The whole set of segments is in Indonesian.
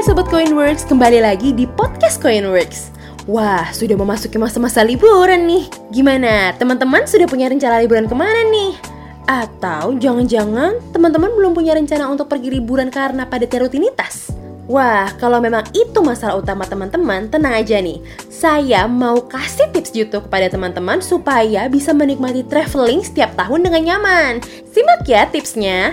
Hai Sobat Coinworks, kembali lagi di podcast Coinworks Wah, sudah memasuki masa-masa liburan nih Gimana, teman-teman sudah punya rencana liburan ke mana nih? Atau jangan-jangan teman-teman belum punya rencana untuk pergi liburan karena padatnya rutinitas? Wah, kalau memang itu masalah utama teman-teman, tenang aja nih. Saya mau kasih tips YouTube kepada teman-teman supaya bisa menikmati traveling setiap tahun dengan nyaman. Simak ya tipsnya.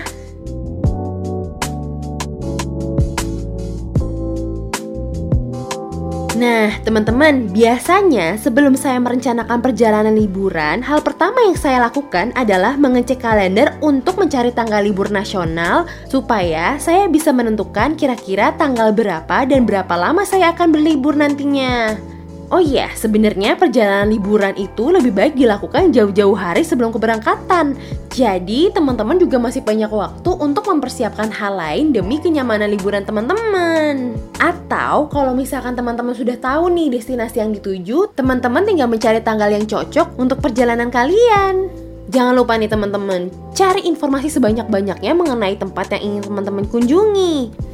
Nah, teman-teman, biasanya sebelum saya merencanakan perjalanan liburan, hal pertama yang saya lakukan adalah mengecek kalender untuk mencari tanggal libur nasional supaya saya bisa menentukan kira-kira tanggal berapa dan berapa lama saya akan berlibur nantinya. Oh iya, sebenarnya perjalanan liburan itu lebih baik dilakukan jauh-jauh hari sebelum keberangkatan. Jadi, teman-teman juga masih banyak waktu untuk mempersiapkan hal lain demi kenyamanan liburan teman-teman. Atau kalau misalkan teman-teman sudah tahu nih destinasi yang dituju, teman-teman tinggal mencari tanggal yang cocok untuk perjalanan kalian. Jangan lupa nih teman-teman, cari informasi sebanyak-banyaknya mengenai tempat yang ingin teman-teman kunjungi.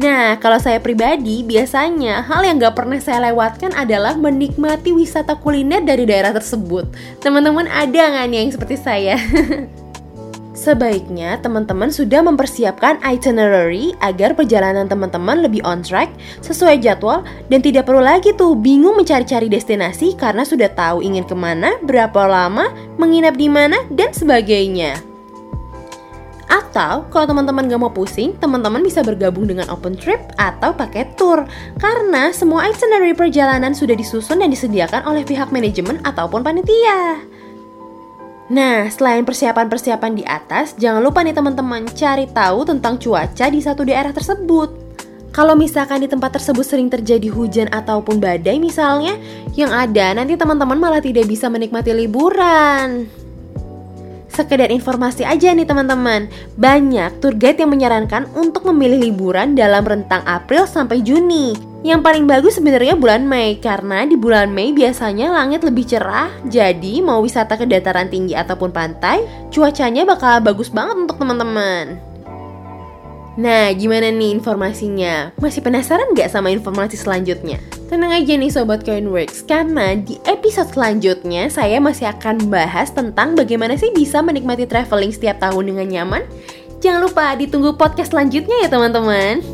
Nah, kalau saya pribadi, biasanya hal yang gak pernah saya lewatkan adalah menikmati wisata kuliner dari daerah tersebut. Teman-teman ada nggak nih yang seperti saya? Sebaiknya teman-teman sudah mempersiapkan itinerary agar perjalanan teman-teman lebih on track, sesuai jadwal, dan tidak perlu lagi tuh bingung mencari-cari destinasi karena sudah tahu ingin ke mana, berapa lama, menginap di mana, dan sebagainya. Atau kalau teman-teman gak mau pusing, teman-teman bisa bergabung dengan open trip atau paket tour. Karena semua itinerary perjalanan sudah disusun dan disediakan oleh pihak manajemen ataupun panitia. Nah, selain persiapan-persiapan di atas, jangan lupa nih teman-teman cari tahu tentang cuaca di satu daerah tersebut. Kalau misalkan di tempat tersebut sering terjadi hujan ataupun badai misalnya, yang ada nanti teman-teman malah tidak bisa menikmati liburan. Sekedar informasi aja nih teman-teman, banyak tour guide yang menyarankan untuk memilih liburan dalam rentang April sampai Juni. Yang paling bagus sebenarnya bulan Mei karena di bulan Mei biasanya langit lebih cerah, jadi mau wisata ke dataran tinggi ataupun pantai, cuacanya bakal bagus banget untuk teman-teman. Nah, gimana nih informasinya? Masih penasaran nggak sama informasi selanjutnya? Tenang aja nih Sobat Coinworks, karena di episode selanjutnya saya masih akan membahas tentang bagaimana sih bisa menikmati traveling setiap tahun dengan nyaman. Jangan lupa ditunggu podcast selanjutnya ya teman-teman.